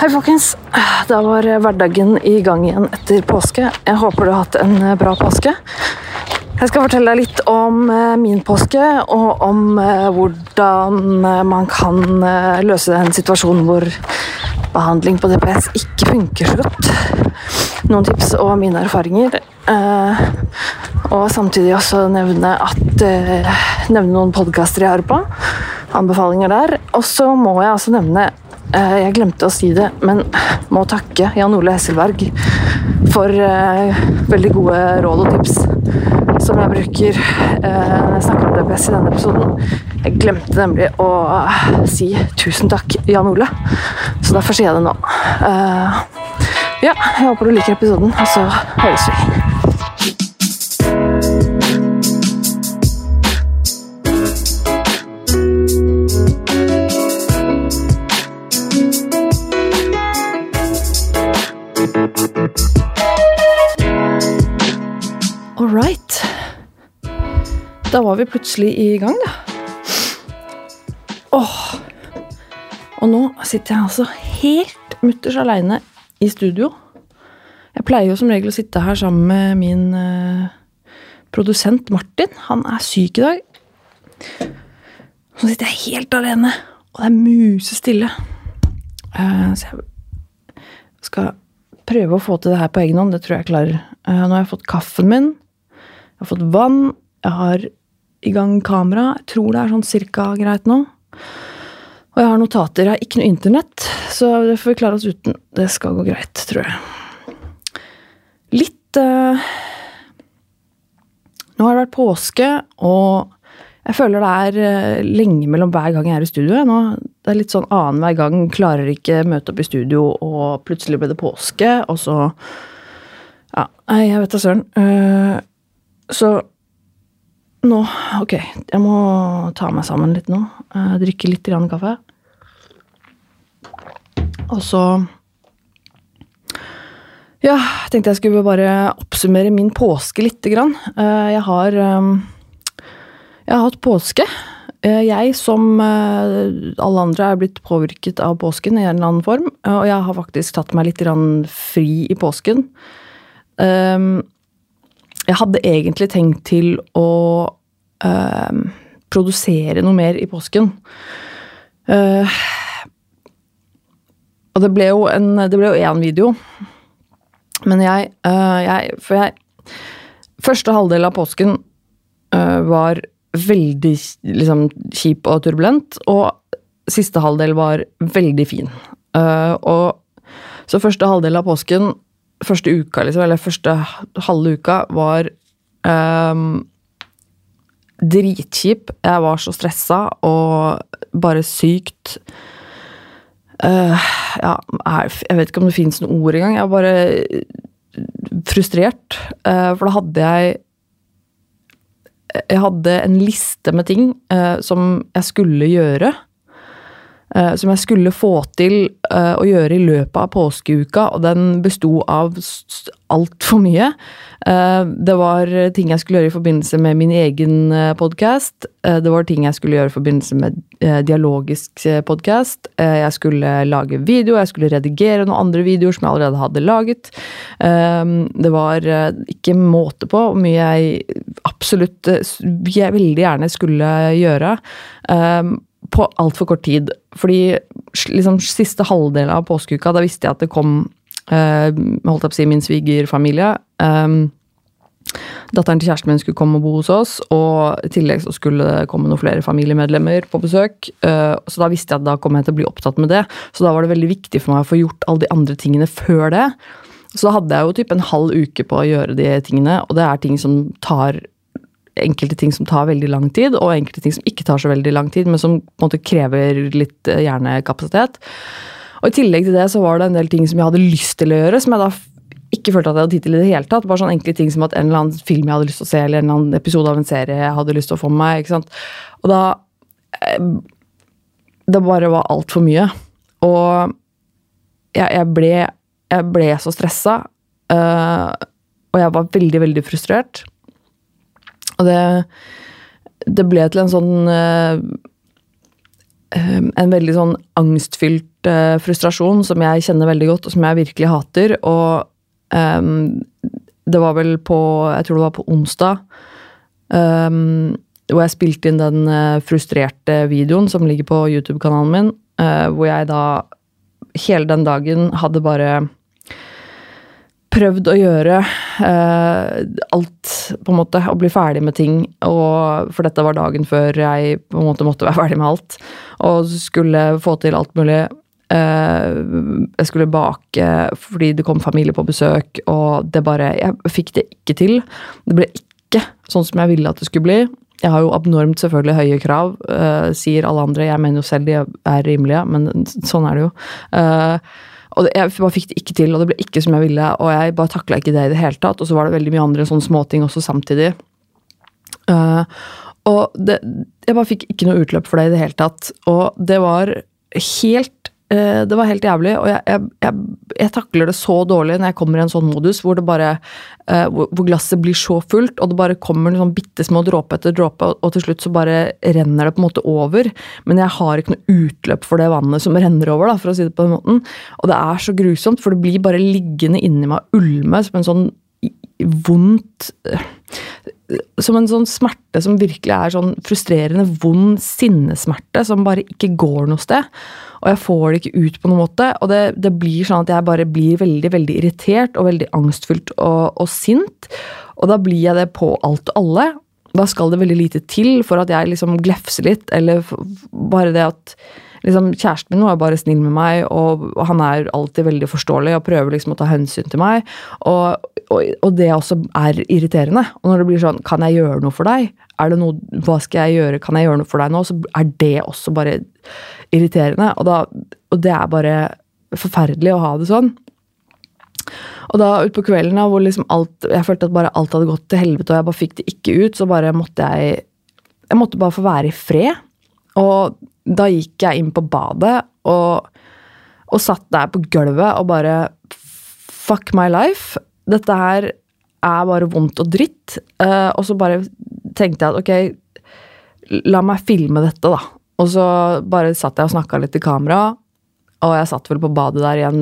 Hei, folkens. Da var hverdagen i gang igjen etter påske. Jeg håper du har hatt en bra påske. Jeg skal fortelle deg litt om eh, min påske, og om eh, hvordan eh, man kan eh, løse en situasjon hvor behandling på DPS ikke funker så godt. Noen tips og mine erfaringer. eh, og samtidig også nevne, at, eh, nevne noen podkaster jeg hører på. Anbefalinger der. Og så må jeg altså nevne eh, Jeg glemte å si det, men må takke Jan Ole Hesselberg for eh, veldig gode råd og tips som jeg bruker eh, når jeg snakker om DPS i denne episoden. Jeg glemte nemlig å si tusen takk, Jan Ole, så derfor sier jeg det nå. Eh, ja, jeg håper du liker episoden, og så høres vi. Da var vi plutselig i gang, da. Åh. Og nå sitter jeg altså helt mutters aleine i studio. Jeg pleier jo som regel å sitte her sammen med min eh, produsent Martin. Han er syk i dag. Så sitter jeg helt alene, og det er musestille. Uh, så jeg skal prøve å få til det her på egen hånd. Det tror jeg jeg klarer. Uh, nå har jeg fått kaffen min. Jeg har fått vann. Jeg har i gang kamera. Jeg tror det er sånn cirka greit nå. Og jeg har notater. Jeg har ikke noe internett, så det får vi klare oss uten. Det skal gå greit, tror jeg. Litt eh, Nå har det vært påske, og jeg føler det er eh, lenge mellom hver gang jeg er i studio. Nå, det er litt sånn annenhver gang klarer ikke møte opp i studio, og plutselig ble det påske, og så Ja, jeg vet da søren. Eh, så nå Ok, jeg må ta meg sammen litt nå. Eh, drikke litt grann kaffe. Og så Ja, tenkte jeg skulle bare oppsummere min påske lite grann. Eh, jeg har eh, Jeg har hatt påske. Jeg, som alle andre, er blitt påvirket av påsken i en eller annen form. Og jeg har faktisk tatt meg litt fri i påsken. Um, jeg hadde egentlig tenkt til å øh, produsere noe mer i påsken. Uh, og det ble jo en det ble jo én video. Men jeg, eh, jeg For jeg Første halvdel av påsken eh, var veldig liksom, kjip og turbulent, og siste halvdel var veldig fin. Uh, og så første halvdel av påsken første uka, liksom, eller første halve uka, var um, dritkjip. Jeg var så stressa og bare sykt uh, Ja, jeg vet ikke om det fins noen ord engang. Jeg var bare frustrert. Uh, for da hadde jeg Jeg hadde en liste med ting uh, som jeg skulle gjøre. Uh, som jeg skulle få til uh, å gjøre i løpet av påskeuka, og den besto av altfor mye. Uh, det var ting jeg skulle gjøre i forbindelse med min egen podkast. det var ting jeg skulle gjøre i forbindelse med dialogisk podkast. jeg skulle lage video, jeg skulle redigere noen andre videoer som jeg allerede hadde laget. det var ikke måte på hvor mye jeg absolutt jeg veldig gjerne skulle gjøre. På altfor kort tid. Fordi liksom siste halvdel av påskeuka, da visste jeg at det kom eh, holdt jeg på å si, min svigerfamilie. Um, datteren til kjæresten min skulle komme og bo hos oss, og i tillegg så skulle det komme noen flere familiemedlemmer på besøk. Uh, så da visste jeg at da kom jeg til å bli opptatt med det. Så da var det veldig viktig for meg å få gjort alle de andre tingene før det. Så da hadde jeg jo typ en halv uke på å gjøre de tingene, og det er ting som tar enkelte ting som tar veldig lang tid, og enkelte ting som ikke tar så veldig lang tid, men som på en måte krever litt hjernekapasitet. Og I tillegg til det så var det en del ting som jeg hadde lyst til å gjøre, som jeg da ikke følte at jeg hadde tid til i det hele tatt. Bare sånne enkle ting som at en eller annen film jeg hadde lyst til å se, eller en eller annen episode av en serie jeg hadde lyst til å få med meg. ikke sant? Og da Det bare var altfor mye. Og jeg, jeg, ble, jeg ble så stressa. Uh, og jeg var veldig, veldig frustrert. Og det, det ble til en sånn uh, en veldig sånn angstfylt uh, frustrasjon som jeg kjenner veldig godt, og som jeg virkelig hater. Og um, det var vel på Jeg tror det var på onsdag. Um, hvor jeg spilte inn den uh, frustrerte videoen som ligger på YouTube-kanalen min. Uh, hvor jeg da hele den dagen hadde bare prøvd å gjøre eh, alt, på en måte, og bli ferdig med ting. Og, for dette var dagen før jeg på en måte måtte være ferdig med alt. Og skulle få til alt mulig. Eh, jeg skulle bake fordi det kom familie på besøk, og det bare Jeg fikk det ikke til. Det ble ikke sånn som jeg ville at det skulle bli. Jeg har jo abnormt selvfølgelig høye krav, eh, sier alle andre. Jeg mener jo selv de er rimelige, men sånn er det jo. Eh, og det, jeg bare fikk det ikke til, og det ble ikke som jeg ville. Og jeg bare takla ikke det i det hele tatt. Og så var det veldig mye andre sånne småting også samtidig. Uh, og det, jeg bare fikk ikke noe utløp for det i det hele tatt. Og det var helt det var helt jævlig, og jeg, jeg, jeg, jeg, takler det så dårlig når jeg kommer i en sånn modus hvor bare uh, hvor glasset blir så fullt, og det bare kommer sånn bitte små dråpe etter dråpe, og, og til slutt så bare renner det på en måte over. Men jeg har ikke noe utløp for det vannet som renner over, da, for å si det på den måten. Og det er så grusomt, for det blir bare liggende inni meg og ulme som en sånn vondt Som en sånn smerte som virkelig er sånn frustrerende, vond sinnesmerte som bare ikke går noe sted. Og jeg får det ikke ut på noen måte. Og det, det blir sånn at jeg bare blir veldig veldig irritert og veldig angstfullt og, og sint. Og da blir jeg det på alt og alle. Da skal det veldig lite til for at jeg liksom glefser litt, eller bare det at liksom, Kjæresten min var bare snill med meg, og, han er alltid veldig forståelig og prøver liksom å ta hensyn til meg. Og, og, og, det også er irriterende. Og når det blir sånn Kan jeg gjøre noe for deg? Er det noe, Hva skal jeg gjøre? Kan jeg gjøre noe for deg nå? Så er det også bare irriterende. Og, da, og det er bare forferdelig å ha det sånn. Og da utpå kvelden da, hvor liksom alt, jeg følte at bare alt hadde gått til helvete, og jeg bare fikk det ikke ut, så bare måtte jeg Jeg måtte bare få være i fred. Og da gikk jeg inn på badet og, og satt der på gulvet og bare Fuck my life. Dette her er bare vondt og dritt. Uh, og så bare tenkte jeg at ok, la meg filme dette, da. Og så bare satt jeg og snakka litt i kamera, og jeg satt vel på badet der igjen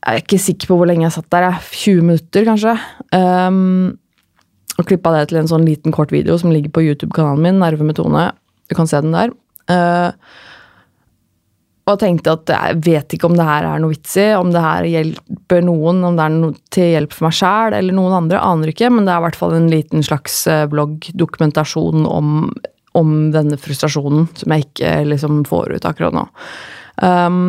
Jeg er ikke sikker på hvor lenge jeg satt der. 20 minutter, kanskje. Um, og klippa det til en sånn liten kort video som ligger på YouTube-kanalen min, Nerve med Tone. Du kan se den der. Uh, og tenkte at jeg vet ikke om det her er noe vits i, om det her hjelper noen, om det er noe til hjelp for meg sjæl eller noen andre, aner ikke, men det er i hvert fall en liten slags blogg-dokumentasjon om, om, denne frustrasjonen som jeg ikke liksom får ut akkurat nå. Um,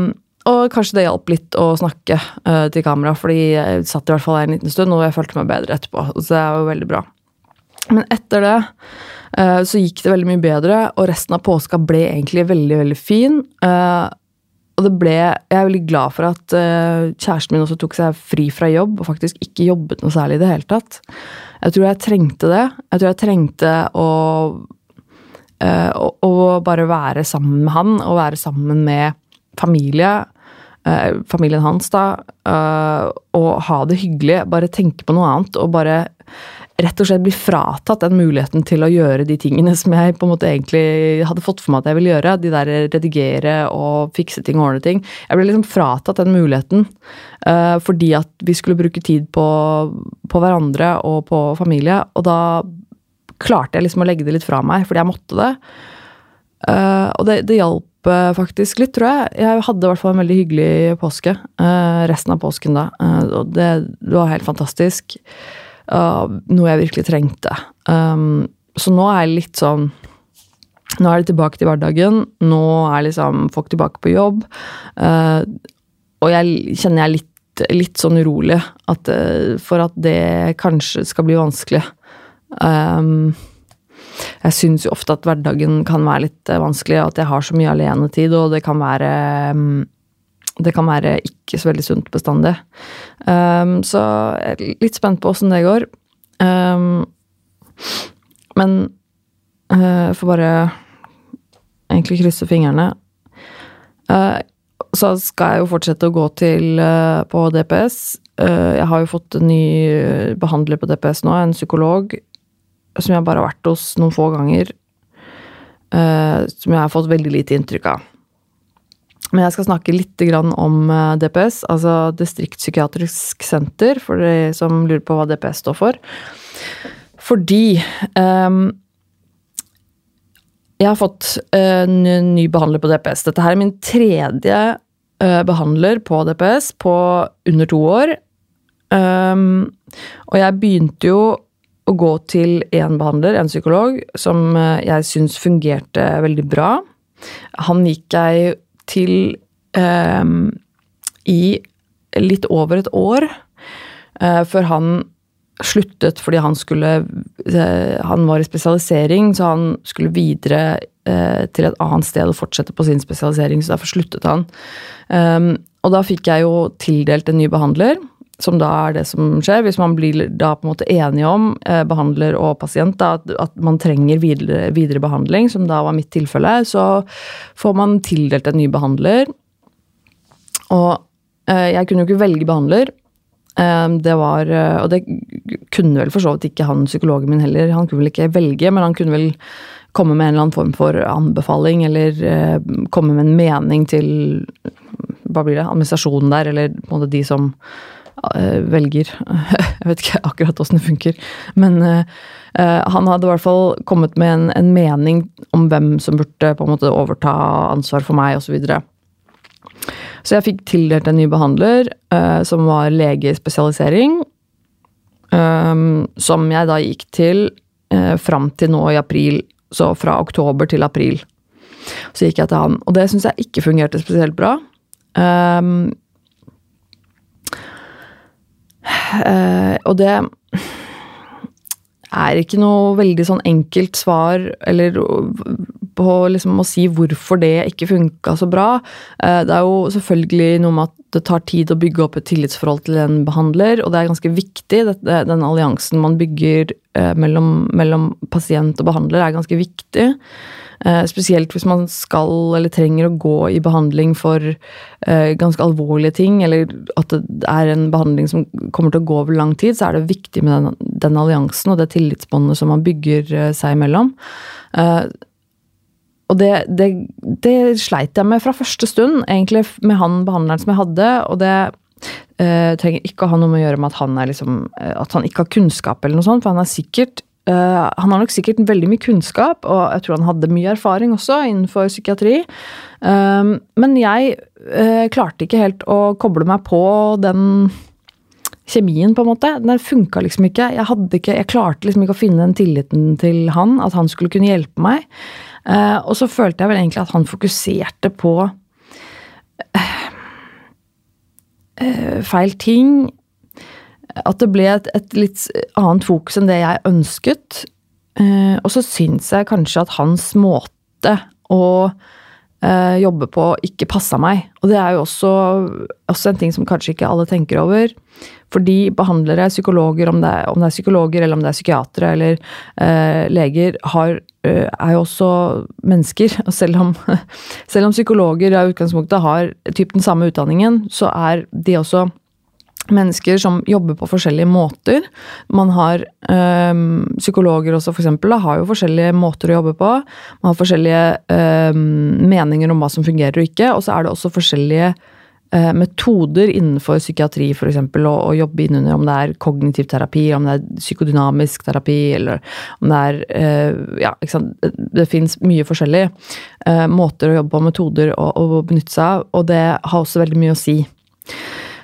og kanskje det hjalp litt å snakke uh, til kamera, fordi jeg satt i hvert fall her en liten stund, og jeg følte meg bedre etterpå. Så det er jo veldig bra. Men etter det så gikk det veldig mye bedre, og resten av påska ble egentlig veldig, veldig fin. Uh, og det ble Jeg er veldig glad for at uh, kjæresten min også tok seg fri fra jobb, og faktisk ikke jobbet noe særlig i det hele tatt. Jeg tror jeg trengte det. Jeg tror jeg trengte å å bare være sammen med han, og være sammen med familie. familien hans, da. og ha det hyggelig. Bare tenke på noe annet, og bare rett og slett bli fratatt den muligheten til å gjøre de tingene som jeg på en måte egentlig hadde fått for meg at jeg ville gjøre. De der redigere og fikse ting og ordne ting. Jeg ble liksom fratatt den muligheten uh, fordi at vi skulle bruke tid på, på, hverandre og på familie. Og da klarte jeg liksom å legge det litt fra meg fordi jeg måtte det. Uh, og det, det hjalp faktisk litt, tror jeg. Jeg hadde i hvert fall en veldig hyggelig påske. Uh, resten av påsken da. og det, det var helt fantastisk. Uh, noe jeg virkelig trengte. Um, så nå er jeg litt sånn Nå er det tilbake til hverdagen. Nå er liksom folk tilbake på jobb. Uh, og jeg kjenner jeg er litt, litt sånn urolig at, uh, for at det kanskje skal bli vanskelig. Um, jeg syns jo ofte at hverdagen kan være litt vanskelig, at jeg har så mye alenetid, og det kan være um, det kan være ikke så veldig sunt bestandig. Um, så jeg er litt spent på åssen det går. Um, men uh, får bare egentlig krysse fingrene. Uh, så skal jeg jo fortsette å gå til uh, på DPS. Uh, jeg har jo fått en ny behandler på DPS nå, en psykolog som jeg bare har vært hos noen få ganger. som jeg har fått veldig lite inntrykk av. Men jeg skal snakke litt om eh, DPS, altså Distriktspsykiatrisk senter, for de som lurer på hva DPS står for. Fordi um, jeg har fått en ny behandler på DPS. Dette her er min tredje uh, behandler på DPS på under to år. Um, og jeg begynte jo å gå til én behandler, en psykolog, som jeg syns fungerte veldig bra. Han gikk jeg til eh, i litt over et år eh, før han sluttet fordi han skulle uh, Han var i spesialisering, så han skulle videre uh, til et annet sted og fortsette på sin spesialisering, så derfor sluttet han. Um, og da fikk jeg jo tildelt en ny behandler, som da er det som skjer. Hvis man blir da på en måte enige om, eh, behandler og pasient, da, at, at, man trenger videre, videre, behandling, som da var mitt tilfelle, så får man tildelt en ny behandler. Og eh, jeg kunne jo ikke velge behandler. Eh, det var eh, Og det kunne vel for så vidt ikke han psykologen min heller. Han kunne vel ikke velge, men han kunne vel komme med en eller annen form for anbefaling, eller eh, komme med en mening til hva blir det, administrasjonen der, eller på en måte de som velger. Jeg vet ikke akkurat åssen det funker. Men uh, han hadde i hvert fall kommet med en, en, mening om hvem som burde på en måte overta ansvar for meg, osv. Så, videre. så jeg fikk tildelt en ny behandler, uh, som var lege i spesialisering. Um, som jeg da gikk til uh, fram til nå i april. Så fra oktober til april. Så gikk jeg til han. Og det syns jeg ikke fungerte spesielt bra. Um, og det er ikke noe veldig sånn enkelt svar eller på liksom å si hvorfor det ikke funka så bra. Uh, det er jo selvfølgelig noe med at det tar tid å bygge opp et tillitsforhold til en behandler, og det er ganske viktig. Den alliansen man bygger uh, mellom, mellom pasient og behandler, er ganske viktig. Eh, spesielt hvis man skal eller trenger å gå i behandling for eh, ganske alvorlige ting, eller at det er en behandling som kommer til å gå over lang tid, så er det viktig med den, den alliansen og det tillitsbåndet som man bygger eh, seg imellom. Og det, det, det, sleit jeg med fra første stund, egentlig, med han behandleren som jeg hadde. Og det trenger ikke å ha noe med å gjøre med at han, liksom, at han ikke har kunnskap, eller noe sånt, for han er sikkert Uh, han har nok sikkert veldig mye kunnskap, og jeg tror han hadde mye erfaring også innenfor psykiatri. Uh, men jeg uh, klarte ikke helt å koble meg på den kjemien, på en måte. Den funka liksom ikke. Jeg, ikke. jeg, klarte liksom ikke å finne den tilliten til han, at han skulle kunne hjelpe meg. og så følte jeg vel egentlig at han fokuserte på feil ting at det ble et, et, litt annet fokus enn det jeg ønsket. Eh, og så syns jeg kanskje at hans måte å eh, jobbe på ikke passa meg. Og det er jo også, også, en ting som kanskje ikke alle tenker over. Fordi behandlere, psykologer, om det er, om det er psykologer eller om det er psykiatere eller eh, leger, har, eh, er jo også mennesker. Og selv om, selv om psykologer i utgangspunktet har typ den samme utdanningen, så er de også mennesker som jobber på forskjellige måter. Man har øhm, Psykologer også, for eksempel, har jo forskjellige måter å jobbe på. Man har forskjellige øhm, meninger om hva som fungerer og ikke. Og så er det også forskjellige øh, metoder innenfor psykiatri, f.eks. Å, å jobbe innunder om det er kognitiv terapi, om det er psykodynamisk terapi, eller om det er øh, Ja, ikke sant. Det, det fins mye forskjellige øh, måter å jobbe på, metoder å, å benytte seg av, og det har også veldig mye å si.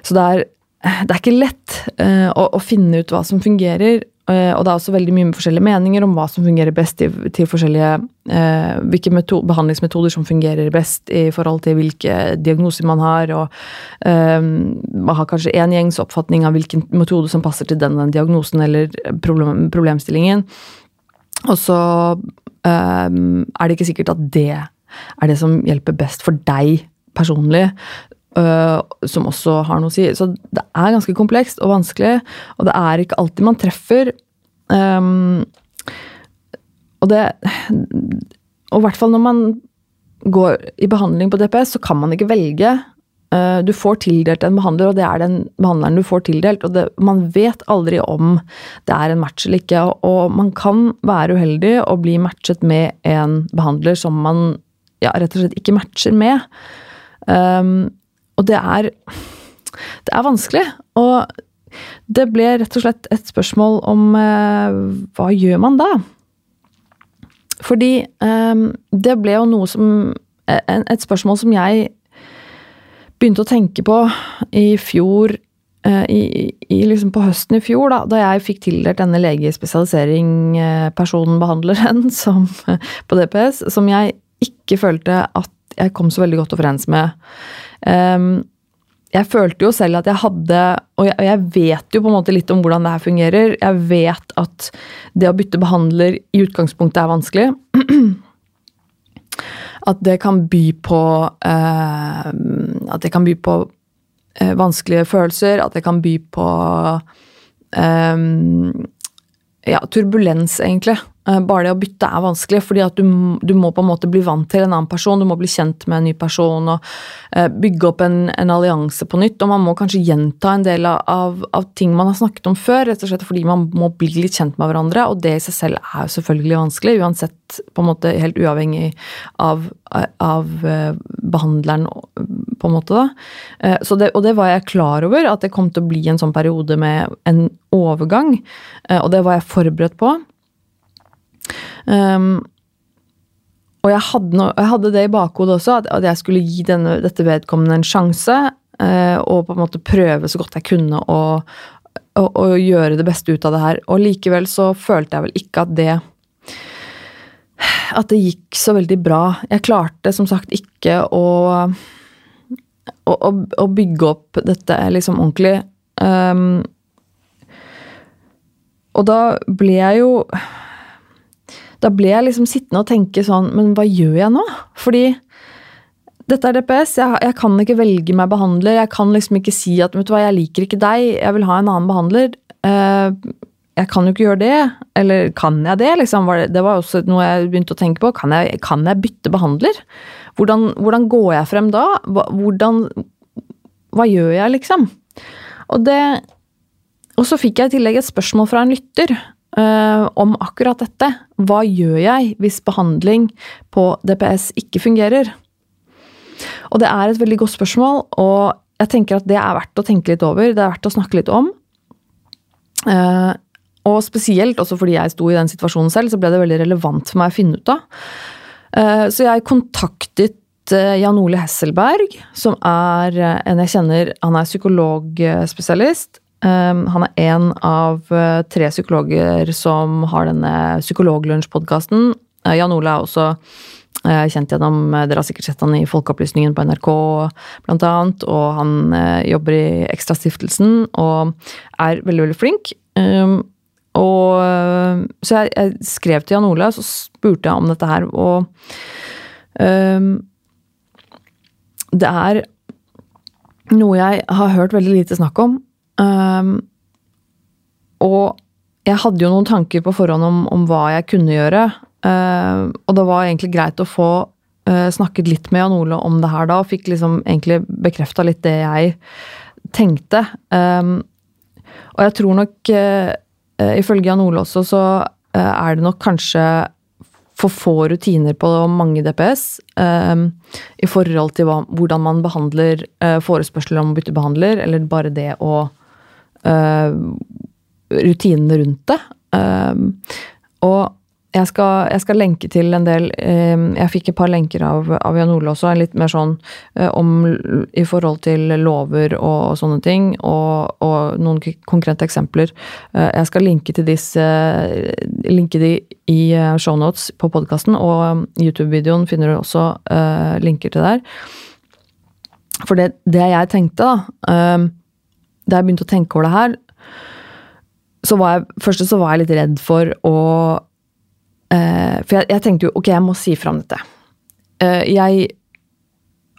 Så det er det er ikke lett uh, å, å, finne ut hva som fungerer. Uh, og det er også veldig mye med forskjellige meninger om hva som fungerer best til, til forskjellige uh, Hvilke behandlingsmetoder som fungerer best i forhold til hvilke diagnoser man har. Og man har kanskje én gjengs oppfatning av hvilken metode som passer til den, den diagnosen eller problem, problemstillingen. Og så er det ikke sikkert at det er det som hjelper best for deg personlig. Uh, som også har noe å si. Så det er ganske komplekst og vanskelig, og det er ikke alltid man treffer. Um, og det Og i hvert fall når man går i behandling på DPS, så kan man ikke velge. Uh, du får tildelt en behandler, og det er den behandleren du får tildelt. og det, Man vet aldri om det er en match eller ikke. Og man kan være uheldig og bli matchet med en behandler som man ja, rett og slett ikke matcher med. Um, og det er Det er vanskelig. Og det ble rett og slett et spørsmål om eh, hva gjør man da? Fordi eh, det ble jo noe som Et spørsmål som jeg begynte å tenke på i fjor eh, i, i, liksom på høsten i fjor, da, da jeg fikk tildelt denne legespesialisering-personen, behandleren, som, på DPS, som jeg ikke følte at jeg kom så veldig godt overens med. Um, jeg følte jo selv at jeg hadde Og jeg, jeg, vet jo på en måte litt om hvordan det her fungerer. Jeg vet at det å bytte behandler i utgangspunktet er vanskelig. At det kan by på uh, At det kan by på uh, vanskelige følelser. At det kan by på um, ja, turbulens, egentlig. Eh, bare det å bytte er vanskelig, fordi at du, du, må på en måte bli vant til en annen person. Du må bli kjent med en ny person og uh, bygge opp en, en, allianse på nytt. Og man må kanskje gjenta en del av, av, ting man har snakket om før, rett og slett fordi man må bli litt kjent med hverandre. Og det i seg selv er jo selvfølgelig vanskelig, uansett på en måte helt uavhengig av, av uh, behandleren, på en måte. da. Det, og det var jeg klar over, at det kom til å bli en sånn periode med en overgang. og det var jeg forberedt på. Um, og jeg hadde, no, jeg hadde, det i bakhodet også, at, jeg skulle gi denne, dette vedkommende en sjanse. Uh, og på en måte prøve så godt jeg kunne å, å, å, gjøre det beste ut av det her. Og likevel så følte jeg vel ikke at det At det gikk så veldig bra. Jeg klarte som sagt ikke å, å, å bygge opp dette liksom ordentlig. Um, og da ble jeg jo da ble jeg liksom sittende og tenke sånn Men hva gjør jeg nå? Fordi dette er DPS. Jeg, jeg, kan ikke velge meg behandler. Jeg kan liksom ikke si at vet du hva, jeg liker ikke deg, jeg vil ha en annen behandler. Uh, jeg kan jo ikke gjøre det. Eller kan jeg det? Liksom? Det var også noe jeg begynte å tenke på. Kan jeg, kan jeg bytte behandler? Hvordan, hvordan, går jeg frem da? Hvordan Hva gjør jeg, liksom? Og det Og så fikk jeg i tillegg et spørsmål fra en lytter uh, om akkurat dette. Hva gjør jeg hvis behandling på DPS ikke fungerer? Og det er et veldig godt spørsmål, og jeg tenker at det er verdt å tenke litt over. Det er verdt å snakke litt om. Uh, og spesielt også fordi jeg sto i den situasjonen selv, så ble det veldig relevant for meg å finne ut av. Uh, så jeg kontaktet Jan Ole Hesselberg, som er en jeg kjenner Han er psykologspesialist. Um, han er en av uh, tre psykologer som har denne Psykologlunsj-podkasten. Uh, Jan Ole er også uh, kjent gjennom Dere har sikkert sett han i Folkeopplysningen på NRK, blant annet. Og han jobber i Ekstrastiftelsen og er veldig, veldig flink. Um, og, så jeg, jeg, skrev til Jan Ole så spurte jeg om dette her, og um, Det er noe jeg har hørt veldig lite snakk om. Um, og jeg hadde jo noen tanker på forhånd om, om hva jeg kunne gjøre. Uh, og det var egentlig greit å få uh, snakket litt med Jan Ole om det her da, og fikk liksom egentlig bekrefta litt det jeg tenkte. Um, og jeg tror nok, uh, ifølge Jan Ole også, så er det nok kanskje for få rutiner på mange DPS um, i forhold til hva, hvordan man behandler forespørsler om å bytte behandler, eller bare det å rutinene rundt det. Um, og jeg skal, jeg skal, lenke til en del um, Jeg fikk et par lenker av, av Jan Ole også, litt mer sånn uh, om i forhold til lover og, og sånne ting, og, og, noen konkrete eksempler. Uh, jeg skal linke til disse linke de i shownotes på podkasten, og YouTube-videoen finner du også linker til der. For det, det jeg tenkte, da um, da jeg begynte å tenke over det her, så var jeg Først så var jeg litt redd for å eh, For jeg, jeg, tenkte jo ok, jeg må si fra om dette. Eh, jeg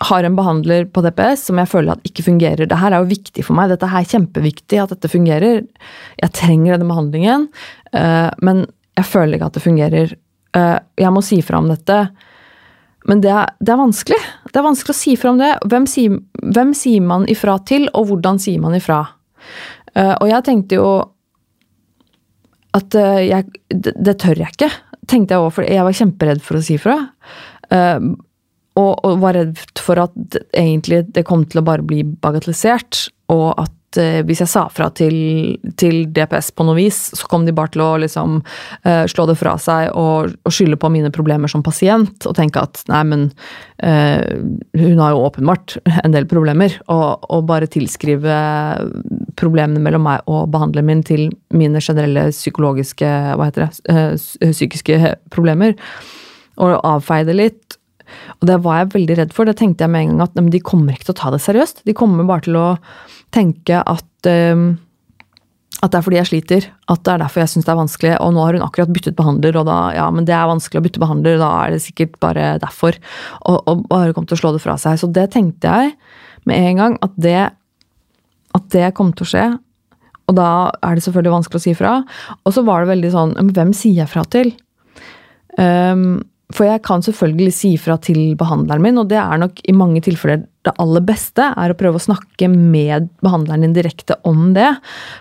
har en behandler på DPS som jeg føler at ikke fungerer. Det her er jo viktig for meg. Dette er kjempeviktig at dette fungerer. Jeg trenger denne behandlingen, eh, men jeg føler ikke at det fungerer. Eh, jeg må si fra om dette. Men det er, det er, vanskelig. Det er vanskelig å si fra om det. Hvem sier, hvem sier man ifra til, og hvordan sier man ifra? Uh, og jeg tenkte jo at uh, jeg, det, det, tør jeg ikke, tenkte jeg òg, for jeg var kjemperedd for å si fra. Uh, og, og, var redd for at egentlig det kom til å bare bli bagatellisert, og at uh, hvis jeg sa fra til, til, DPS på noe vis, så kom de bare til å liksom uh, slå det fra seg og, og, skylde på mine problemer som pasient, og tenke at nei, men uh, hun har jo åpenbart en del problemer, og, og, bare tilskrive problemene mellom meg og behandleren min til mine generelle psykologiske, hva heter det, psykiske problemer, og avfeie det litt. Og det var jeg veldig redd for. Det tenkte jeg med en gang at de kommer ikke til å ta det seriøst. De kommer bare til å tenke at um, at det er fordi jeg sliter, at det er derfor jeg syns det er vanskelig. Og nå har hun akkurat byttet behandler, og da ja, men det er vanskelig å bytte behandler, da er det sikkert bare derfor. Og, og bare kom til å slå det fra seg. Så det tenkte jeg med en gang, at det, at det kom til å skje. Og da er det selvfølgelig vanskelig å si fra. Og så var det veldig sånn Hvem sier jeg fra til? Um, for jeg kan selvfølgelig si fra til behandleren min, og det er nok i mange tilfeller det aller beste, er å prøve å snakke med behandleren din direkte om det.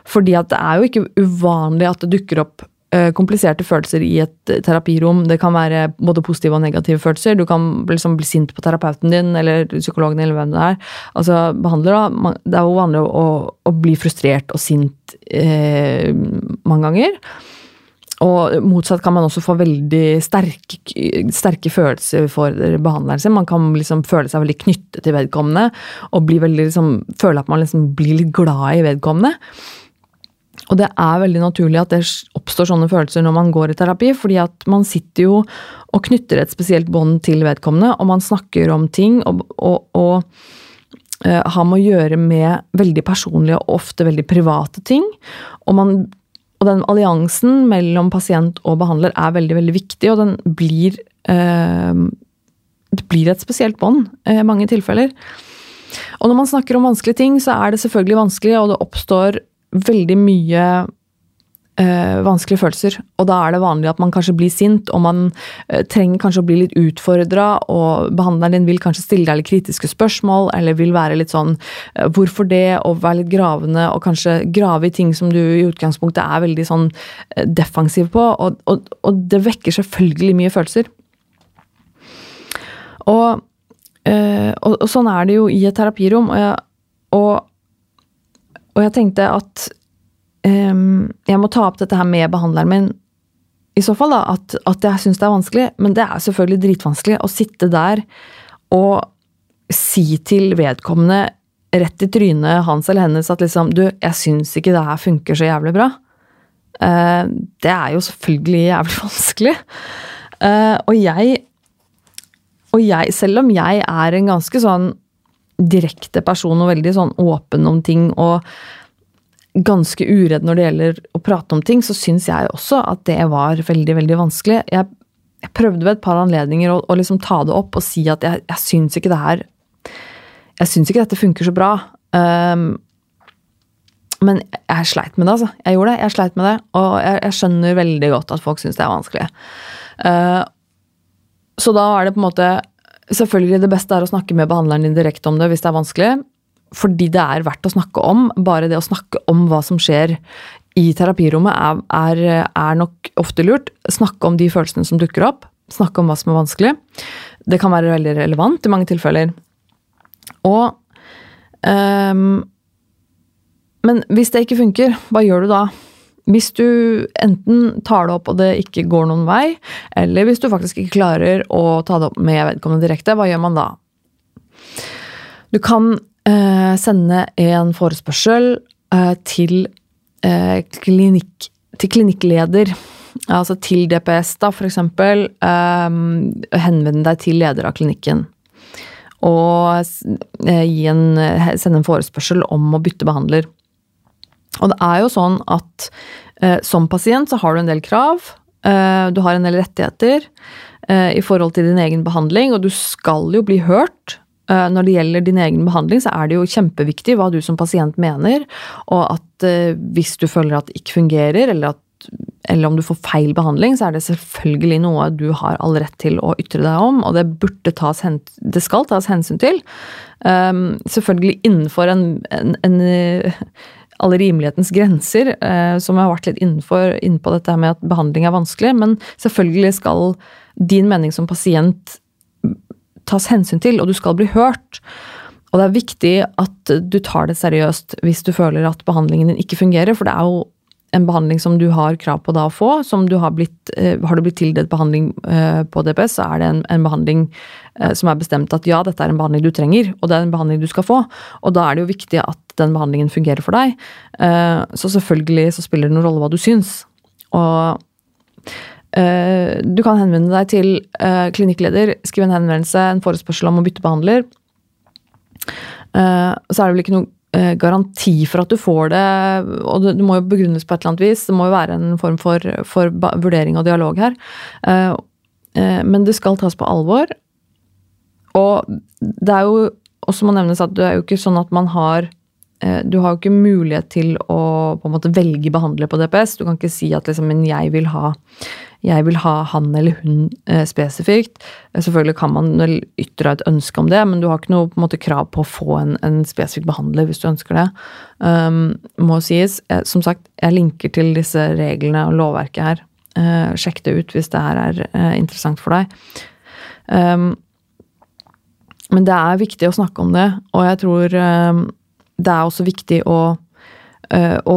Fordi at det er jo ikke uvanlig at det dukker opp uh, kompliserte følelser i et terapirom. Det kan være både positive og negative følelser. Du kan liksom bli sint på terapeuten din eller psykologen eller hvem det er. Altså, behandler da, Det er jo vanlig å, å bli frustrert og sint eh, mange ganger. Og motsatt kan man også få veldig sterke, sterke følelser for behandleren sin. Man kan liksom føle seg veldig knyttet til vedkommende og liksom, føle at man liksom blir litt glad i vedkommende. Og det er veldig naturlig at det oppstår sånne følelser når man går i terapi, fordi at man sitter jo og knytter et spesielt bånd til vedkommende, og man snakker om ting og, og, og uh, har med å gjøre med veldig personlige og ofte veldig private ting. Og man og den alliansen mellom pasient og behandler er veldig, veldig viktig, og den blir eh, Det blir et spesielt bånd i eh, mange tilfeller. Og når man snakker om vanskelige ting, så er det selvfølgelig vanskelig, og det oppstår veldig mye øh, vanskelige følelser. Og da er det vanlig at man kanskje blir sint, og man øh, trenger kanskje å bli litt utfordra, og behandleren din vil kanskje stille deg litt kritiske spørsmål, eller vil være litt sånn øh, hvorfor det, og være litt gravende, og kanskje grave i ting som du i utgangspunktet er veldig sånn defensiv på, og, og, og det vekker selvfølgelig mye følelser. Og, og, og, sånn er det jo i et terapirom, og jeg, og jeg tenkte at um, jeg må ta opp dette her med behandleren min. I så fall, da, at, at jeg syns det er vanskelig. Men det er selvfølgelig dritvanskelig å sitte der og si til vedkommende rett i trynet hans eller hennes at liksom Du, jeg syns ikke det her funker så jævlig bra. Uh, det er jo selvfølgelig jævlig vanskelig. Uh, og jeg Og jeg, selv om jeg er en ganske sånn direkte person og veldig sånn åpen om ting og ganske uredd når det gjelder å prate om ting, så syns jeg også at det var veldig, veldig vanskelig. Jeg, jeg prøvde ved et par anledninger å, å liksom ta det opp og si at jeg, jeg syns ikke det her Jeg syns ikke dette funker så bra. Um, men jeg sleit med det, altså. Jeg gjorde det. Jeg sleit med det. Og jeg, jeg skjønner veldig godt at folk syns det er vanskelig. Uh, så da er det på en måte Selvfølgelig det beste er å snakke med behandleren din direkte om det hvis det er vanskelig fordi det er verdt å snakke om. Bare det å snakke om hva som skjer i terapirommet er, er, er, nok ofte lurt. Snakke om de følelsene som dukker opp. Snakke om hva som er vanskelig. Det kan være veldig relevant i mange tilfeller. Og um, Men hvis det ikke funker, hva gjør du da? Hvis du enten tar det opp og det ikke går noen vei, eller hvis du faktisk ikke klarer å ta det opp med vedkommende direkte, hva gjør man da? Du kan eh, sende en forespørsel eh, til, eh, klinikk, til klinikkleder. Altså til DPS, da, for eksempel. Eh, henvende deg til leder av klinikken. Og eh, en, sende en forespørsel om å bytte behandler. Og det er jo sånn at eh, som pasient så har du en del krav. du har en del rettigheter i forhold til din egen behandling, og du skal jo bli hørt. Eh, når det gjelder din egen behandling, så er det jo kjempeviktig hva du som pasient mener, og at eh, hvis du føler at det ikke fungerer, eller at eller om du får feil behandling, så er det selvfølgelig noe du har all rett til å ytre deg om, og det burde tas det skal tas hensyn til. Um, selvfølgelig innenfor en, en, en alle rimelighetens grenser, som jeg har vært litt innenfor, innenpå dette med at behandling er vanskelig, men selvfølgelig skal din mening som pasient tas hensyn til, og du skal bli hørt. Og det er viktig at du tar det seriøst hvis du føler at behandlingen din ikke fungerer, for det er jo en behandling som du har krav på da å få. som du Har blitt, eh, har du blitt tildelt behandling eh, på DPS, så er det en, en, behandling eh, som er bestemt at ja, dette er en behandling du trenger, og det er en behandling du skal få. Og da er det jo viktig at den behandlingen fungerer for deg. Så selvfølgelig så spiller det noen rolle hva du syns. Og du kan henvende deg til klinikkleder, skrive en henvendelse, en forespørsel om å bytte behandler. Så er det vel ikke noe Eh, garanti for at du får det, og det, må jo begrunnes på et eller annet vis. Det må jo være en form for, for vurdering og dialog her. Eh, eh, men det skal tas på alvor. Og det er jo også må nevnes at det er jo ikke sånn at man har du har jo ikke mulighet til å på en måte velge behandler på DPS. Du kan ikke si at liksom, men jeg vil ha jeg vil ha han eller hun eh, spesifikt. Eh, selvfølgelig kan man vel ytre et ønske om det, men du har ikke noe måte, krav på å få en, en, spesifikk behandler hvis du ønsker det. Um, må sies. Eh, som sagt, jeg linker til disse reglene og lovverket her. Uh, sjekk det ut hvis det her er uh, interessant for deg. Um, men det er viktig å snakke om det, og jeg tror um, det er også viktig å, uh, å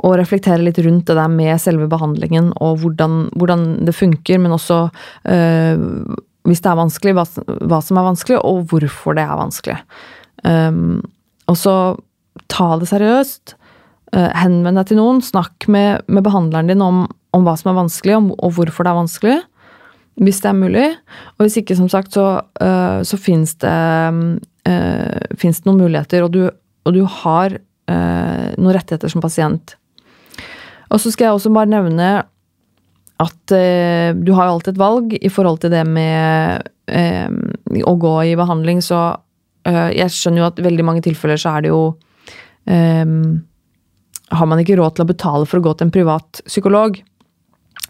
og reflektere litt rundt det der med selve behandlingen og hvordan, hvordan det funker, men også øh, hvis det er vanskelig, hva, hva, som er vanskelig, og hvorfor det er vanskelig. Um, og så ta det seriøst. Uh, henvend deg til noen. Snakk med, med behandleren din om, om, hva som er vanskelig, om, og hvorfor det er vanskelig. Hvis det er mulig. Og hvis ikke, som sagt, så, uh, så fins det, uh, det, noen muligheter, og du, og du har noen rettigheter som pasient og så skal jeg også bare nevne at eh, du har jo alltid et valg i forhold til det med eh, å gå i behandling, så eh, jeg skjønner jo at i veldig mange tilfeller så er det jo eh, Har man ikke råd til å betale for å gå til en privat psykolog.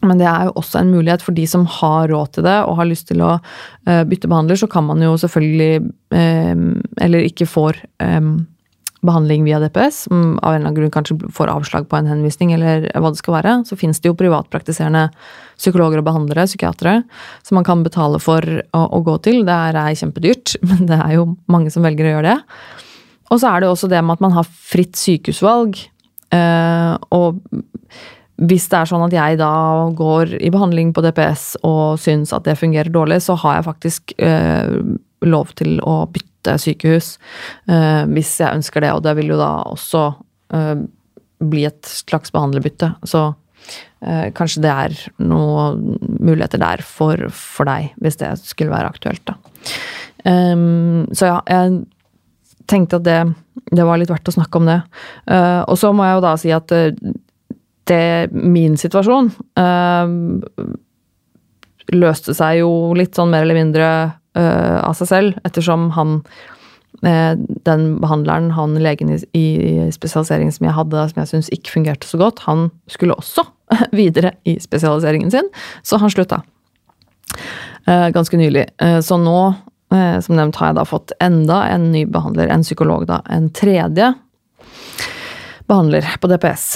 Men det er jo også en mulighet for de som har råd til det og har lyst til å uh, bytte behandler, så kan man jo selvfølgelig um, Eller ikke får behandling via DPS, som av en eller annen grunn kanskje får avslag på en henvisning, eller hva det skal være, så finnes det jo privatpraktiserende psykologer og behandlere, psykiatere, som man kan betale for å, å gå til. Det er kjempedyrt, men det er jo mange som velger å gjøre det. Og så er det også det med at man har fritt sykehusvalg. Eh, og hvis det er sånn at jeg da går i behandling på DPS og syns at det fungerer dårlig, så har jeg faktisk eh, lov til å bytte bytte sykehus uh, hvis jeg ønsker det, og det vil jo da også uh, bli et slags behandlerbytte. Så kanskje det er noen muligheter der for, for, deg, hvis det skulle være aktuelt, da. Um, så ja, jeg tenkte at det, det, var litt verdt å snakke om det. og så må jeg jo da si at det min situasjon løste seg jo litt sånn mer eller mindre uh, av seg selv, ettersom han uh, Den behandleren, han legen i, i spesialiseringen som jeg hadde, som jeg syns ikke fungerte så godt, han skulle også videre i spesialiseringen sin, så han slutta. Uh, ganske nylig. så nå, som nevnt, har jeg da fått enda en ny behandler, en psykolog, da. En tredje behandler på DPS.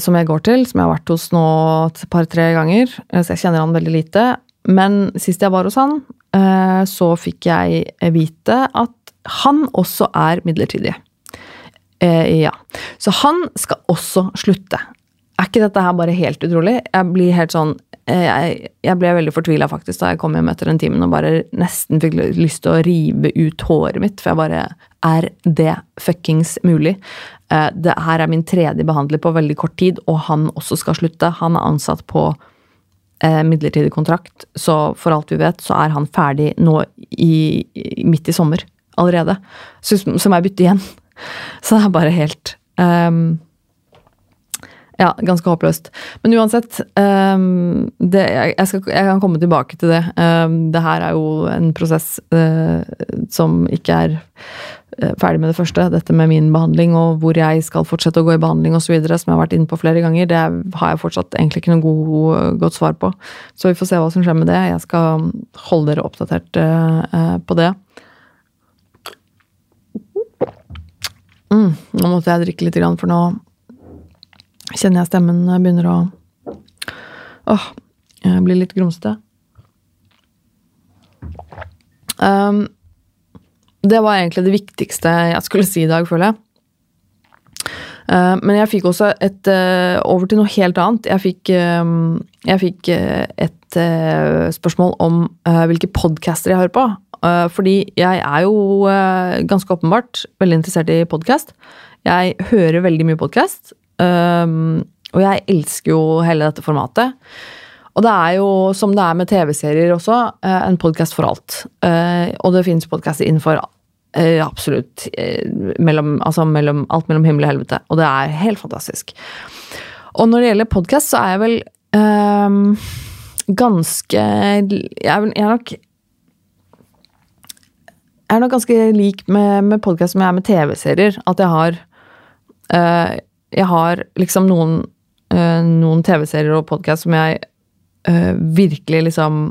som jeg går til, som jeg har vært hos nå et par-tre ganger. Så jeg kjenner han veldig lite. Men sist jeg var hos han, eh, så fikk jeg vite at han også er midlertidig. Eh, ja. Så han skal også slutte. Er ikke dette her bare helt utrolig? Jeg blir helt sånn eh, jeg, jeg ble veldig fortvila faktisk da jeg kom hjem etter den timen og bare nesten fikk lyst til å rive ut håret mitt, for jeg bare Er det fuckings mulig? Det her er min tredje behandler på veldig kort tid, og han også skal slutte. Han er ansatt på eh, midlertidig kontrakt, så for alt vi vet, så er han ferdig nå i, midt i sommer allerede. Så, som er bytte igjen. Så det er bare helt um, ja, ganske håpløst. Men uansett, um, det, jeg, jeg, skal, jeg, kan komme tilbake til det. Um, det her er jo en prosess uh, som ikke er eh, ferdig med det første, dette med min behandling og hvor jeg skal fortsette å gå i behandling osv., som jeg har vært inne på flere ganger, det har jeg fortsatt egentlig ikke noe god, godt svar på. Så vi får se hva som skjer med det. Jeg skal holde dere oppdatert eh, på det. Mm, nå måtte jeg drikke litt, for nå kjenner jeg stemmen begynner å Åh, bli litt grumsete. Um, det var egentlig det viktigste jeg skulle si i dag, føler jeg. Uh, men jeg fikk også et uh, Over til noe helt annet. Jeg fikk, uh, jeg fikk et spørsmål om hvilke podcaster jeg hører på. fordi jeg er jo ganske åpenbart veldig interessert i podkast. Jeg hører veldig mye podkast. og jeg elsker jo hele dette formatet. Og det er jo, som det er med TV-serier også, eh, en podkast for alt. Eh, og det finnes podkaster innenfor eh, absolutt mellom, altså mellom, alt mellom himmel og helvete. Og det er helt fantastisk. Og når det gjelder podkast, så er jeg vel um, ganske jeg er, jeg er, nok Jeg er nok ganske lik med, med podkast som jeg er med TV-serier. At jeg har uh, Jeg har liksom noen, uh, noen TV-serier og podkast som jeg uh, virkelig liksom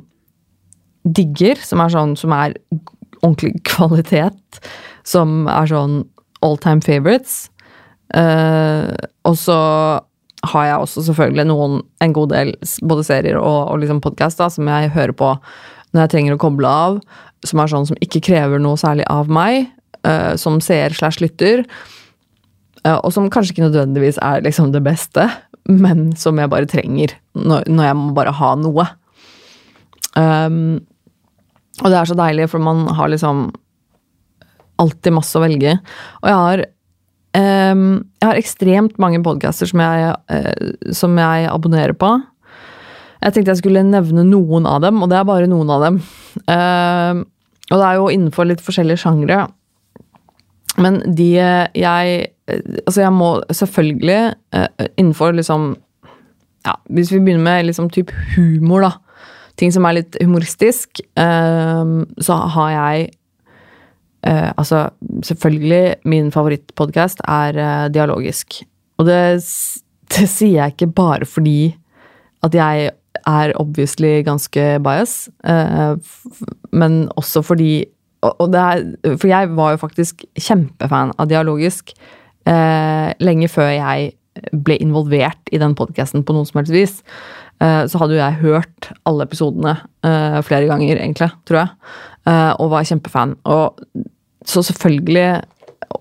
digger, som er sånn som er ordentlig kvalitet, som er sånn all time favorites. Uh, og så har jeg også selvfølgelig noen, en god del både serier og, og liksom podkast som jeg hører på når jeg trenger å koble av, som er sånn som ikke krever noe særlig av meg, uh, som seer slash lytter, uh, og som kanskje ikke nødvendigvis er liksom det beste, men som jeg bare trenger når, når jeg må bare ha noe. Um, og det er så deilig, for man har liksom alltid masse å velge. Og jeg har um, Jeg har ekstremt mange podcaster som jeg, uh, som jeg abonnerer på. Jeg tenkte jeg skulle nevne noen av dem, og det er bare noen av dem. Uh, og det er jo innenfor litt forskjellige sjangre. Men de jeg Altså, jeg må selvfølgelig uh, innenfor liksom Ja, hvis vi begynner med liksom type humor, da. Ting som er litt humoristisk, uh, så har jeg Altså, selvfølgelig, min favorittpodkast er dialogisk. Og det, det sier jeg ikke bare fordi at jeg er obviously ganske bias, men også fordi og det er, For jeg var jo faktisk kjempefan av dialogisk eh, lenge før jeg ble involvert i den podkasten på noe som helst vis. Eh, så hadde jo jeg hørt alle episodene eh, flere ganger, egentlig, tror jeg, eh, og var kjempefan. Og så selvfølgelig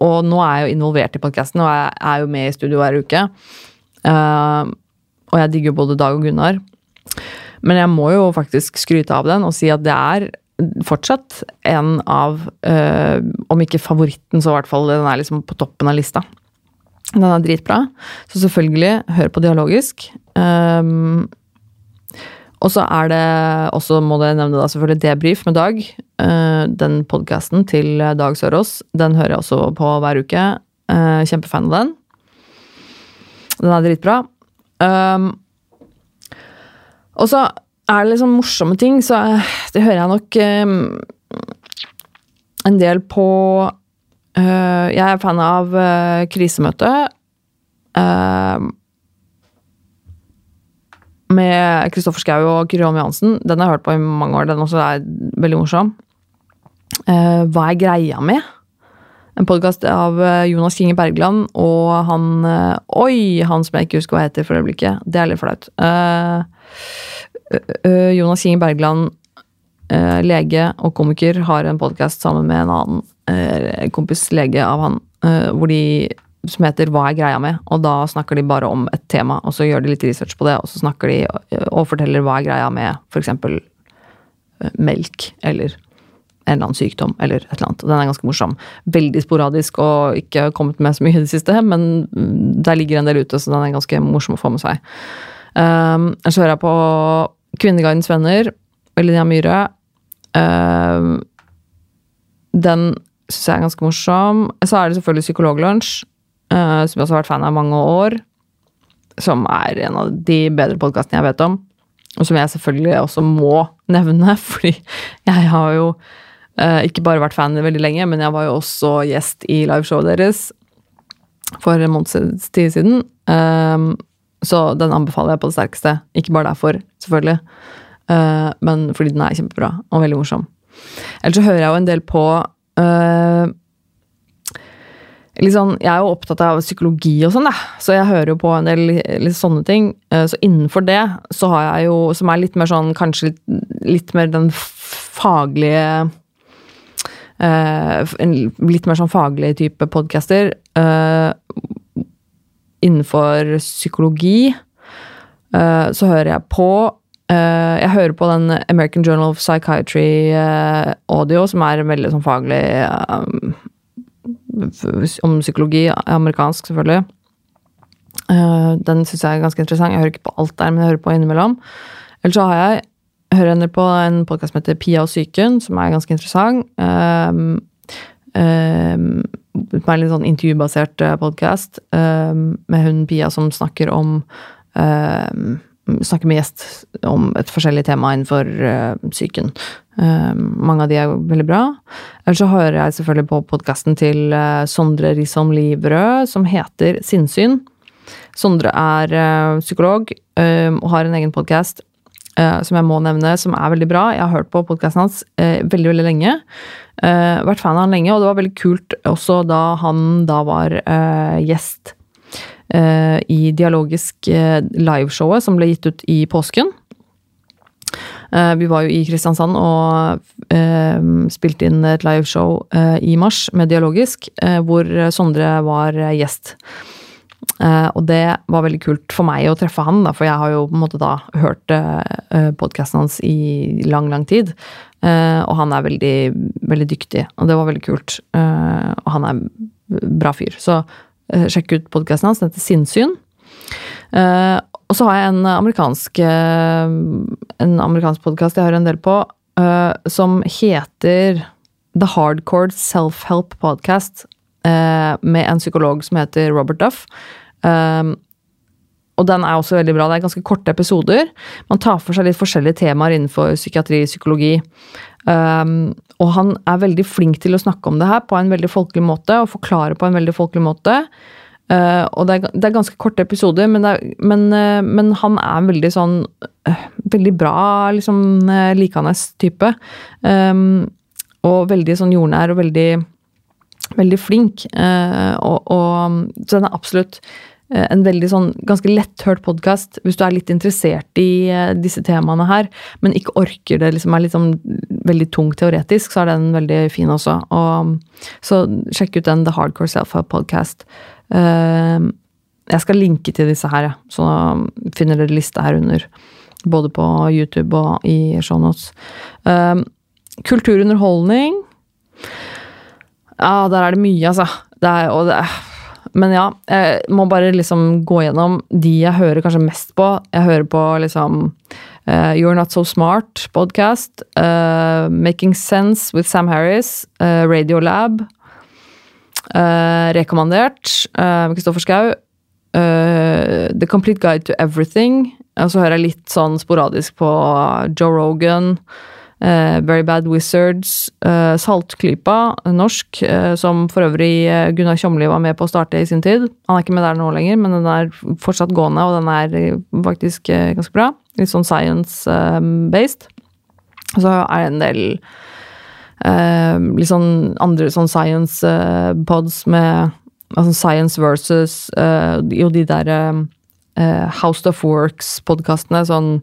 Og nå er jeg jo involvert i podkasten, og jeg er jo med i studio hver uke. Eh, og jeg digger både Dag og Gunnar. Men jeg må jo faktisk skryte av den og si at det er fortsatt en av, øh, om ikke favoritten, så i hvert fall den er liksom på toppen av lista. Den er dritbra. Så selvfølgelig, hør på dialogisk. Um, og så er det også, må jeg nevne da, selvfølgelig Debrif med Dag. Uh, den podkasten til Dag Sørås. Den hører jeg også på hver uke. Uh, kjempefan av den. Den er dritbra. Um, og så er det liksom morsomme ting, så eh, det hører jeg nok um, en del på uh, Jeg er fan av uh, Krisemøte. Uh, med Kristoffer Schou og Kyrre Holm Johansen. Den har jeg hørt på i mange år. Den også er veldig morsom. Hva er greia med? En podkast av Jonas Kinge Bergland og han Oi! Han som jeg ikke husker hva heter for øyeblikket. Det er litt flaut. Jonas Kinge Bergland, lege og komiker, har en podkast sammen med en annen kompis lege av han, hvor de som heter 'Hva er greia med?' Og da snakker de bare om et tema, og så gjør de litt research på det, og så snakker de og forteller hva er greia med f.eks. melk, eller en eller annen sykdom, eller et eller annet. Den er ganske morsom. Veldig sporadisk og ikke kommet med så mye i det siste, men der ligger en del ute, så den er ganske morsom å få med seg. Um, så hører jeg på Kvinneguidens venner, Linnea Myhre. Uh, den syns jeg er ganske morsom. Så er det selvfølgelig Psykologlunsj, uh, som jeg også har vært fan av i mange år. Som er en av de bedre podkastene jeg vet om. Og som jeg selvfølgelig også må nevne, fordi jeg har jo Uh, ikke bare vært fan veldig lenge, men jeg var jo også gjest i liveshowet deres for en måneds tid siden. Um, så den anbefaler jeg på det sterkeste. Ikke bare derfor, selvfølgelig, uh, men fordi den er kjempebra og veldig morsom. Ellers så hører jeg jo en del på uh, Sånn, jeg er jo opptatt av psykologi og sånn, så jeg hører jo på en del litt sånne ting. Så innenfor det så har jeg jo, som er litt mer sånn kanskje litt, litt mer den faglige Uh, en litt mer sånn faglig type podcaster. Uh, innenfor psykologi uh, så hører jeg på Jeg hører på den American Journal of Psychiatry audio, som er veldig sånn faglig om psykologi. Amerikansk, selvfølgelig. den syns jeg er ganske interessant. Jeg hører ikke på alt der, men jeg hører på innimellom. Eller så har jeg hører henne på en podkast som heter Pia og psyken, som er ganske interessant. Um, um, er en litt sånn intervjubasert eh, podkast ehm, med hun Pia som snakker om um, Snakker med gjest om et forskjellig tema innenfor uh, psyken. mange av de er veldig bra. Eller så hører jeg selvfølgelig på podkasten til uh, Sondre Risholm Livrød, som heter Sinnsyn. Sondre er psykolog og har en egen podkast uh, som jeg må nevne, som er veldig bra. Jeg har hørt på podkasten hans uh, veldig, veldig lenge. Uh, vært fan av han lenge, og det var veldig kult også da han da var gjest i Dialogisk liveshowet som ble gitt ut i påsken. Vi var jo i Kristiansand og spilte inn et liveshow i mars med Dialogisk, hvor Sondre var gjest. Uh, og det var veldig kult for meg å treffe han, da, for jeg har jo på en måte da hørt uh, eh, podkasten hans i lang, lang tid. Uh, og han er veldig, veldig dyktig, og det var veldig kult. Og han er bra fyr. Så sjekk ut podkasten hans, den heter Sinnsyn. og så har jeg en amerikansk en amerikansk podkast jeg hører en del på, som heter The Hardcore Self-Help Podcast med en psykolog som heter Robert Duff. Um, og den er også veldig bra. Det er ganske korte episoder. Man tar for seg litt forskjellige temaer innenfor psykiatri, psykologi. Um, og han er veldig flink til å snakke om det her på en veldig folkelig måte, og forklare på en veldig folkelig måte. Uh, og det er, det er, ganske korte episoder, men, er, men, uh, men han er veldig sånn uh, Veldig bra, liksom likende type. Um, og veldig sånn jordnær og veldig veldig flink. Og, og, så den er absolutt Eh, en veldig sånn ganske letthørt podkast hvis du er litt interessert i eh, disse temaene her, men ikke orker det, liksom er litt sånn veldig tung teoretisk, så er den veldig fin også. Og, så sjekk ut den The Hardcore Self-Help Podcast. Jeg skal linke til disse her, så finner dere lista her under. Både på YouTube og i shownotes. Kulturunderholdning Ja, der er det mye, altså. Det er, og det men ja, jeg må bare liksom gå gjennom de jeg hører kanskje mest på. Jeg hører på liksom uh, You're Not So Smart podcast. Uh, Making Sense with Sam Harris. Uh, Radiolab. rekommandert med Kristoffer Schou. The Complete Guide to Everything. Og så hører jeg litt sånn sporadisk på Joe Rogan. Uh, Very Bad Wizards, uh, Saltklypa, norsk, uh, som for øvrig Gunnar Tjomli var med på å starte i sin tid. Han er ikke med der nå lenger, men den er fortsatt gående, og den er faktisk ganske bra. Litt sånn science-based. Så er det en del litt sånn andre sånn science-pods med altså Science versus Jo, de der House of Works-podkastene, sånn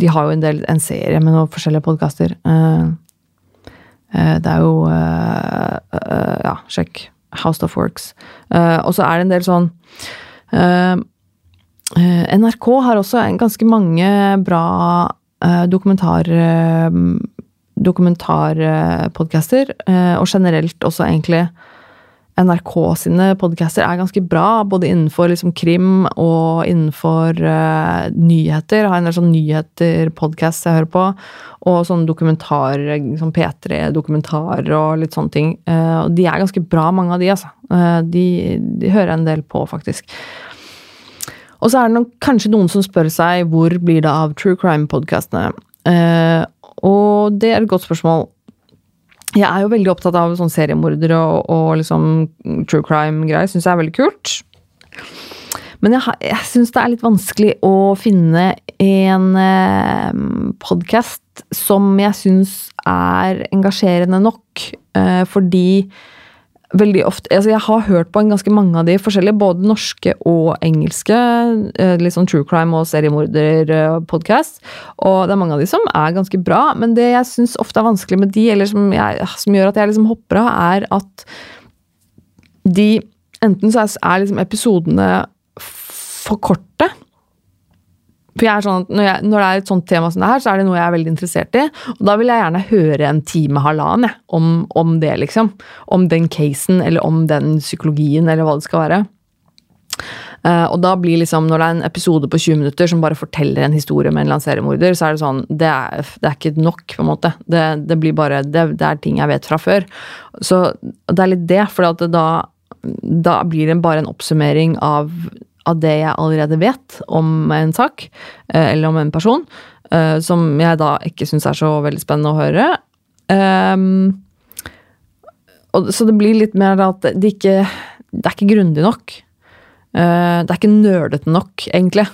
de har jo en, del, en serie med noen forskjellige podkaster. Uh, uh, det er jo uh, Ja, sjekk. House of Works. og så er det en del sånn NRK har også ganske mange bra dokumentar dokumentarpodcaster, og generelt også egentlig NRK sine podcaster er ganske bra, både innenfor liksom krim og innenfor uh, nyheter. Jeg har en del sånn nyheter-podkast jeg hører på, og sånn dokumentar, sånn P3-dokumentarer og litt sånne ting. Uh, og de er ganske bra, mange av de, altså. Uh, de, de, hører jeg en del på, faktisk. Og så er det nok kanskje noen som spør seg hvor blir det av true crime-podkastene. og det er et godt spørsmål. Jeg er jo veldig opptatt av sånn seriemordere og, og liksom true crime-greier. Syns jeg er veldig kult. Men jeg, jeg syns det er litt vanskelig å finne en eh, podkast som jeg syns er engasjerende nok. Eh, fordi veldig ofte altså Jeg har hørt på en ganske mange av de forskjellige, både norske og engelske. Eh, litt sånn true crime og seriemorder-podkast. Og det er mange av de som er ganske bra, men det jeg syns ofte er vanskelig med de, eller som, jeg, som gjør at jeg liksom hopper av, er at de Enten så er liksom episodene for korte, for jeg er sånn når, jeg, når, det er et sånt tema som det her, så er det noe jeg er veldig interessert i. Og da vil jeg gjerne høre en time, halvannen, om, om, det, liksom. Om den casen, eller om den psykologien, eller hva det skal være. Uh, og da blir liksom, når det er en episode på 20 minutter som bare forteller en historie med en seriemorder, så er det sånn Det er, det er ikke nok, på en måte. Det, det blir bare det, det, er ting jeg vet fra før. Så det er litt det, for da, da blir det bare en oppsummering av av det jeg allerede vet om en sak, eh, eller om en person, eh, som jeg da ikke syns er så veldig spennende å høre. Um, så det blir litt mer at det ikke Det er ikke grundig nok. Uh, det er ikke nerdete nok, egentlig.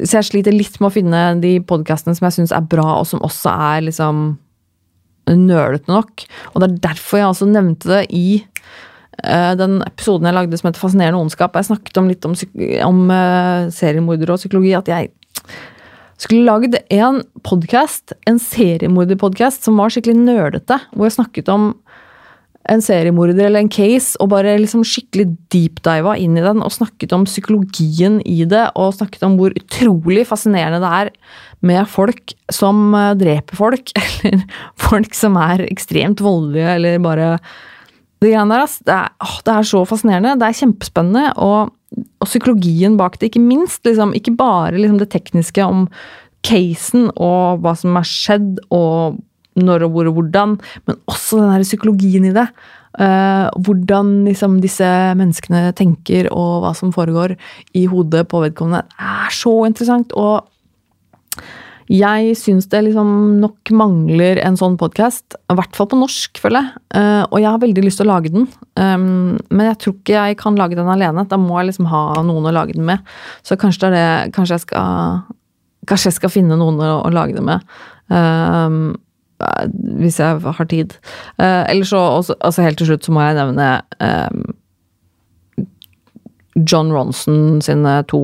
Så jeg sliter litt med å finne de podkastene som jeg syns er bra, og som også er liksom nerdete nok. Og det er derfor jeg også nevnte det i Eh, den episoden jeg lagde som heter Fascinerende ondskap, jeg snakket om litt om, om uh, seriemordere og psykologi, at jeg skulle lagd en podkast, en seriemorderpodkast, som var skikkelig nerdete. Hvor jeg snakket om en seriemorder eller en case, og bare liksom skikkelig deepdiva inn i den. Og snakket om psykologien i det, og snakket om hvor utrolig fascinerende det er med folk som eh, dreper folk, eller folk som er ekstremt voldelige, eller bare det greiene der, det er, det er, så fascinerende. Det er kjempespennende. Og, og psykologien bak det, ikke minst. Liksom, ikke bare liksom, det tekniske om casen og hva som har skjedd, og når og hvor og hvordan, men også den der psykologien i det. Uh, hvordan liksom, disse menneskene tenker, og hva som foregår i hodet på vedkommende, er så interessant. Og jeg syns det liksom nok mangler en sånn podkast. I hvert fall på norsk, føler jeg. Uh, og jeg har veldig lyst til å lage den. Men jeg tror ikke jeg kan lage den alene. Da må jeg liksom ha noen å lage den med. Så kanskje, det er det, kanskje, jeg, skal, kanskje jeg skal finne noen å, å lage den med. Hvis jeg har tid. Uh, eller så, altså helt til slutt, så må jeg nevne John Ronson sine to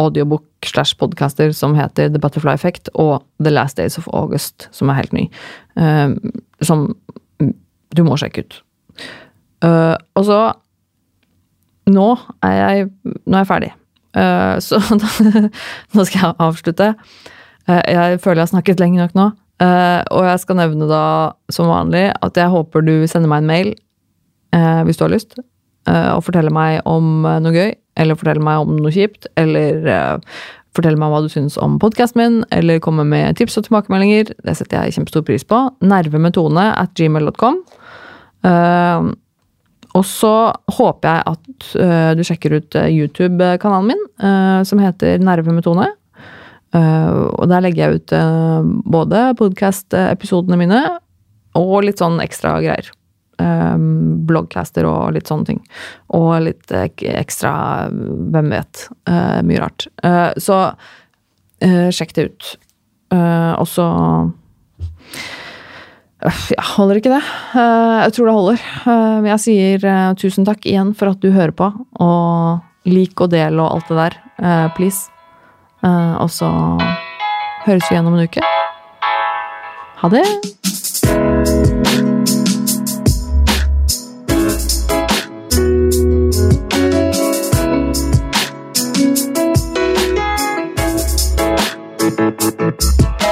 audiobook slash podcaster som heter The Butterfly Effect og The Last Days of August, som er helt ny. Uh, som du må sjekke ut. Uh, og så Nå er jeg, nå er jeg ferdig. Uh, så nå skal jeg avslutte. jeg føler jeg har snakket lenge nok nå. og jeg skal nevne da, som vanlig, at jeg håper du sender meg en mail hvis du har lyst, og fortelle meg om noe gøy eller fortelle meg om noe kjipt, eller uh, fortelle meg hva du syns om podkasten min, eller komme med tips og tilbakemeldinger. Det setter jeg kjempestor pris på. Nervemetone at gmail.com. Uh, eh, og så håper jeg at uh, du sjekker ut YouTube-kanalen min, som heter Nervemetone. og der legger jeg ut både podkast-episodene mine og litt sånn ekstra greier um, bloggcaster og litt sånne ting. Og litt ekstra Hvem vet. Uh, mye rart. Uh, så uh, sjekk det ut. og så ja, holder ikke det? jeg tror det holder. jeg sier tusen takk igjen for at du hører på, og lik og del og alt det der. please. og så høres vi igjen om en uke. Ha det! Thank you.